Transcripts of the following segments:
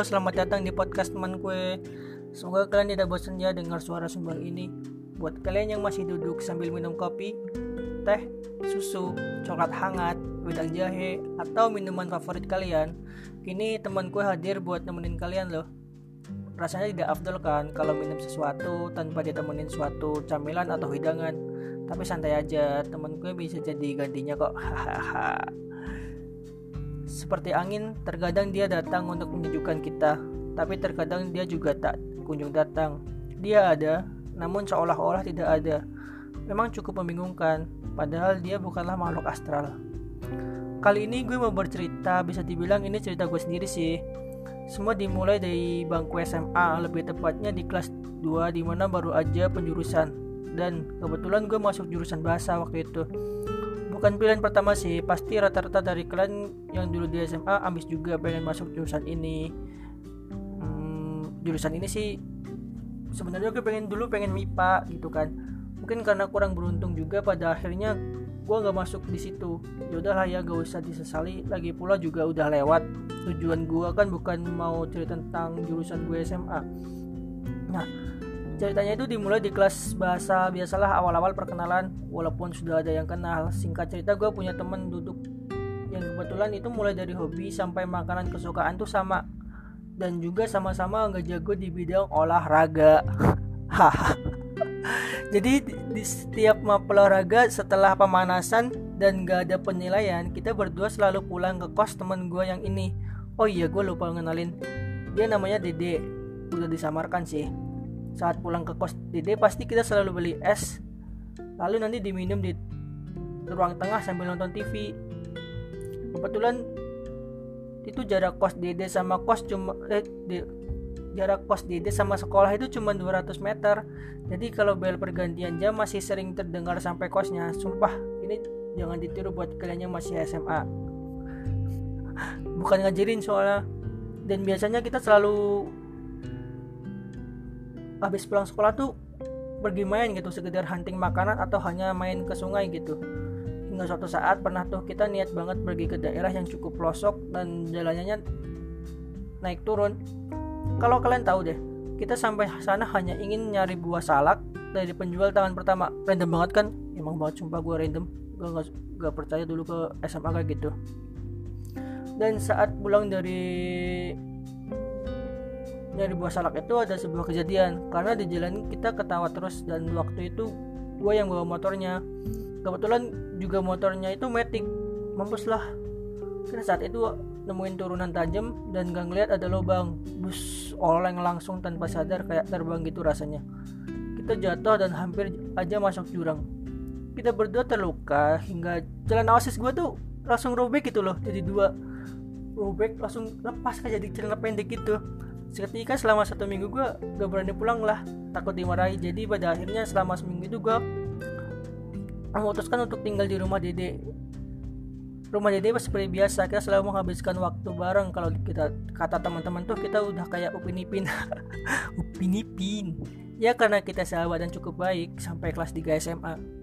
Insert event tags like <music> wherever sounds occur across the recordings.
Selamat datang di podcast teman gue. Semoga kalian tidak bosan ya dengar suara sumbang ini. Buat kalian yang masih duduk sambil minum kopi, teh, susu, coklat hangat, wedang jahe, atau minuman favorit kalian, kini teman gue hadir buat nemenin kalian loh. Rasanya tidak afdol kan kalau minum sesuatu tanpa ditemenin suatu camilan atau hidangan. Tapi santai aja, teman gue bisa jadi gantinya kok. <laughs> Hahaha. Seperti angin, terkadang dia datang untuk menyejukkan kita, tapi terkadang dia juga tak kunjung datang. Dia ada, namun seolah-olah tidak ada. Memang cukup membingungkan, padahal dia bukanlah makhluk astral. Kali ini gue mau bercerita, bisa dibilang ini cerita gue sendiri sih. Semua dimulai dari bangku SMA, lebih tepatnya di kelas 2 di mana baru aja penjurusan. Dan kebetulan gue masuk jurusan bahasa waktu itu bukan pilihan pertama sih. Pasti rata-rata dari kalian yang dulu di SMA ambis juga pengen masuk jurusan ini. Hmm, jurusan ini sih sebenarnya gue pengen dulu pengen MIPA gitu kan. Mungkin karena kurang beruntung juga pada akhirnya gue nggak masuk di situ. Yaudahlah ya gak usah disesali. Lagi pula juga udah lewat. Tujuan gue kan bukan mau cerita tentang jurusan gue SMA nah Ceritanya itu dimulai di kelas bahasa biasalah awal-awal perkenalan walaupun sudah ada yang kenal. Singkat cerita gue punya temen duduk yang kebetulan itu mulai dari hobi sampai makanan kesukaan tuh sama dan juga sama-sama nggak jago di bidang olahraga. <laughs> Jadi di setiap mapel olahraga setelah pemanasan dan gak ada penilaian, kita berdua selalu pulang ke kos temen gue yang ini. Oh iya, gue lupa ngenalin. Dia namanya Dede. Udah disamarkan sih saat pulang ke kos Dede pasti kita selalu beli es. Lalu nanti diminum di ruang tengah sambil nonton TV kebetulan itu jarak kos Dede sama kos cuma eh, di, jarak kos Dede sama sekolah itu cuma 200 meter. Jadi kalau bel pergantian jam masih sering terdengar sampai kosnya. Sumpah ini jangan ditiru buat kalian yang masih SMA bukan ngajarin soalnya. Dan biasanya kita selalu habis pulang sekolah tuh pergi main gitu sekedar hunting makanan atau hanya main ke sungai gitu. Hingga suatu saat pernah tuh kita niat banget pergi ke daerah yang cukup pelosok dan jalannya naik turun. Kalau kalian tahu deh kita sampai sana hanya ingin nyari buah salak dari penjual tangan pertama. Random banget kan? Emang banget sumpah gue random. Gue gak, gak percaya dulu ke SMA kayak gitu. Dan saat pulang dari dari buah salak itu ada sebuah kejadian. Karena di jalan kita ketawa terus dan waktu itu gue yang bawa motornya. Kebetulan juga motornya itu metik. Mampus lah. Karena saat itu nemuin turunan tajam dan gak ngeliat ada lubang. Bus oleng langsung tanpa sadar kayak terbang gitu rasanya. Kita jatuh dan hampir aja masuk jurang. Kita berdua terluka hingga celana osis gue tuh langsung robek gitu loh jadi dua. Robek langsung lepas kayak jadi celana pendek gitu seketika selama satu minggu gue gak berani pulang lah. Takut dimarahi. Jadi pada akhirnya selama seminggu itu gue memutuskan untuk tinggal di rumah dede. Rumah dede seperti biasa kita selalu menghabiskan waktu bareng. Kalau kita kata teman-teman tuh kita udah kayak upin ipin <laughs> upin ipin ya karena kita sahabat dan cukup baik sampai kelas 3 SMA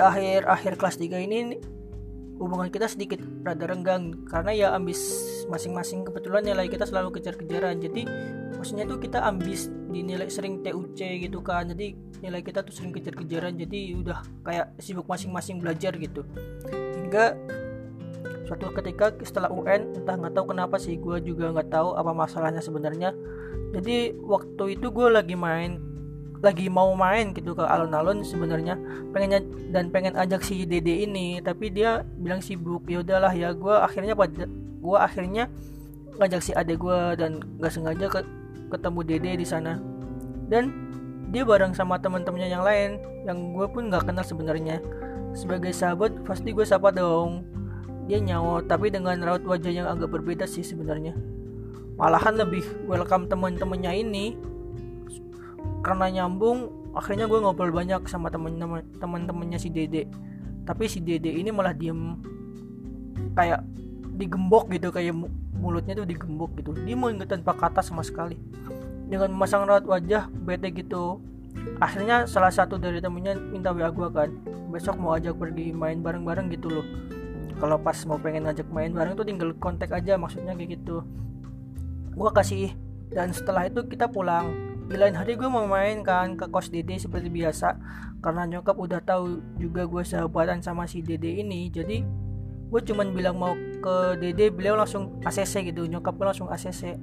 akhir-akhir kelas 3 ini hubungan kita sedikit rada renggang karena ya ambis masing-masing kebetulan nilai kita selalu kejar-kejaran. Jadi maksudnya itu kita ambis di nilai sering TUC gitu kan. Jadi nilai kita tuh sering kejar-kejaran jadi udah kayak sibuk masing-masing belajar gitu. Hingga suatu ketika setelah UN entah nggak tahu kenapa sih gue juga nggak tahu apa masalahnya sebenarnya jadi waktu itu gue lagi main lagi mau main gitu ke alun-alun sebenarnya. Pengennya dan pengen ajak si Dede ini tapi dia bilang sibuk ya udahlah ya gue akhirnya pada gue akhirnya ngajak si adek gue dan gak sengaja ke, ketemu Dede di sana. Dan dia bareng sama teman-temannya yang lain yang gue pun nggak kenal sebenarnya. Sebagai sahabat pasti gue sapa dong. Dia nyawa tapi dengan raut wajah yang agak berbeda sih sebenarnya. Malahan lebih welcome teman-temannya ini karena nyambung akhirnya gue ngobrol banyak sama temen-temen teman-temannya si Dede. Tapi si Dede ini malah diem kayak digembok gitu kayak mulutnya tuh digembok gitu. Dia mau tanpa kata sama sekali. Dengan memasang raut wajah bete gitu. Akhirnya salah satu dari temennya minta WA gue kan besok mau ajak pergi main bareng-bareng gitu loh. Kalau pas mau pengen ngajak main bareng tuh tinggal kontak aja maksudnya kayak gitu. Gue kasih dan setelah itu kita pulang di lain hari gue mau main kan ke kos Dede seperti biasa karena nyokap udah tahu juga gue sahabatan sama si Dede ini. Jadi gue cuman bilang mau ke Dede beliau langsung ACC gitu nyokap gue langsung ACC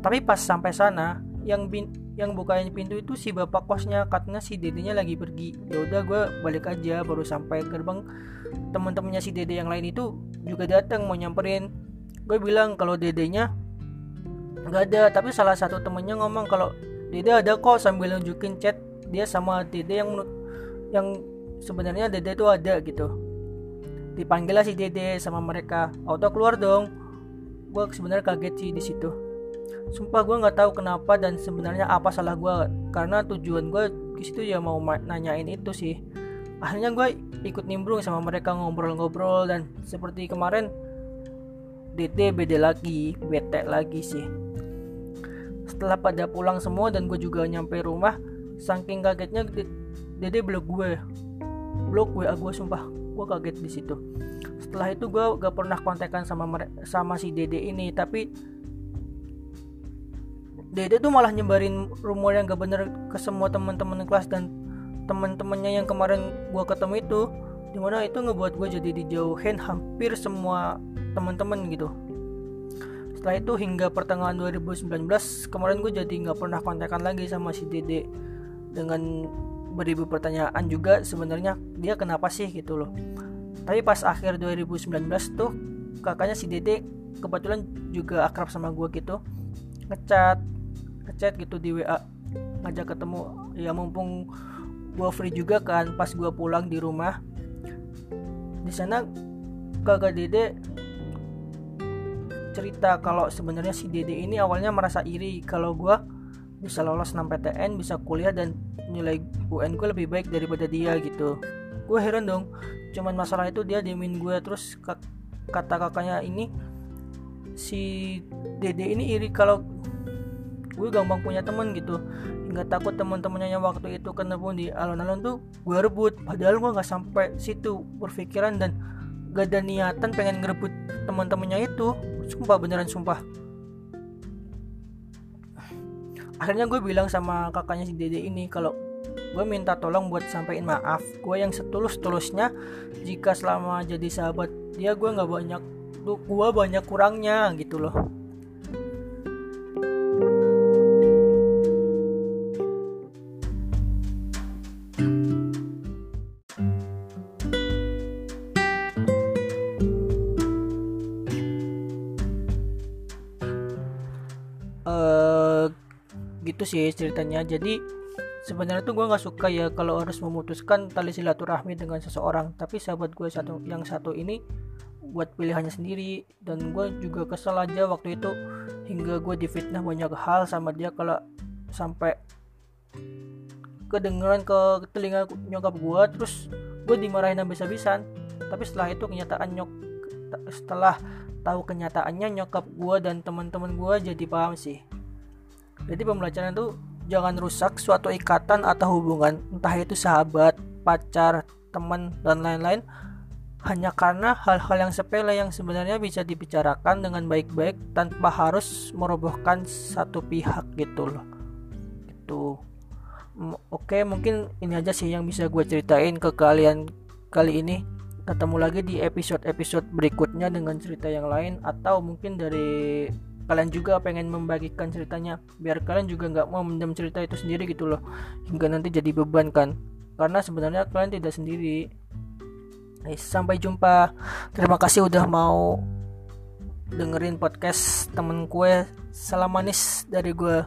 tapi pas sampai sana yang bin yang bukain pintu itu si bapak kosnya katanya si dedenya lagi pergi. Ya udah gue balik aja baru sampai gerbang. Teman-temannya si dede yang lain itu juga datang mau nyamperin. Gue bilang kalau dedenya nggak ada tapi salah satu temennya ngomong kalau dede ada kok sambil nunjukin chat dia sama dede yang yang sebenarnya dede itu ada gitu. Dipanggil lah si dede sama mereka. Auto keluar dong. Gue sebenarnya kaget sih di situ. Sumpah gue nggak tahu kenapa dan sebenarnya apa salah gue karena tujuan gue di situ ya mau nanyain itu sih. Akhirnya gue ikut nimbrung sama mereka ngobrol-ngobrol dan seperti kemarin DT beda lagi bete lagi sih setelah pada pulang semua dan gue juga nyampe rumah saking kagetnya Dede blok gue blok gue gue sumpah gue kaget di situ. Setelah itu gue gak pernah kontekan sama sama si Dede ini tapi Dede tuh malah nyebarin rumor yang gak bener ke semua teman-teman kelas dan teman-temannya yang kemarin gue ketemu itu di mana itu ngebuat gue jadi dijauhin hampir semua teman-teman gitu setelah itu hingga pertengahan 2019 kemarin gue jadi nggak pernah kontekan lagi sama si Dede dengan beribu pertanyaan juga sebenarnya dia kenapa sih gitu loh. Tapi pas akhir 2019 tuh kakaknya si Dede kebetulan juga akrab sama gue gitu ngechat ngechat gitu di WA ngajak ketemu. Ya mumpung gue free juga kan pas gue pulang di rumah di sana kakak dede cerita kalau sebenarnya si dede ini awalnya merasa iri kalau gue bisa lolos 6 PTN bisa kuliah dan nilai UN gue lebih baik daripada dia gitu. Gue heran dong cuman masalah itu dia diemin gue terus kata kakaknya ini si dede ini iri kalau gue gampang punya temen gitu. Hingga takut teman-temannya yang waktu itu kena pun di alun-alun tuh gue rebut. Padahal gue nggak sampai situ berpikiran dan gak ada niatan pengen ngerebut teman-temannya itu sumpah beneran sumpah. Akhirnya gue bilang sama kakaknya si dede ini kalau gue minta tolong buat sampein maaf. Gue yang setulus-tulusnya jika selama jadi sahabat dia gue nggak banyak gue banyak kurangnya gitu loh sih ceritanya. Jadi sebenarnya tuh gue nggak suka ya kalau harus memutuskan tali silaturahmi dengan seseorang. Tapi sahabat gue satu yang satu ini buat pilihannya sendiri. Dan gue juga kesel aja waktu itu hingga gue difitnah banyak hal sama dia kalau sampai kedengeran ke telinga nyokap gue terus gue dimarahin habis-habisan. Tapi setelah itu kenyataan nyok setelah tahu kenyataannya nyokap gue dan teman-teman gue jadi paham sih jadi pembelajaran itu jangan rusak suatu ikatan atau hubungan entah itu sahabat pacar teman dan lain-lain. Hanya karena hal-hal yang sepele yang sebenarnya bisa dibicarakan dengan baik-baik tanpa harus merobohkan satu pihak gitu loh. Itu oke mungkin ini aja sih yang bisa gue ceritain ke kalian kali ini. Ketemu lagi di episode-episode berikutnya dengan cerita yang lain atau mungkin dari kalian juga pengen membagikan ceritanya biar kalian juga nggak mau mendam cerita itu sendiri gitu loh hingga nanti jadi beban kan. Karena sebenarnya kalian tidak sendiri. Eh, sampai jumpa. Terima kasih udah mau dengerin podcast temen gue salam manis dari gue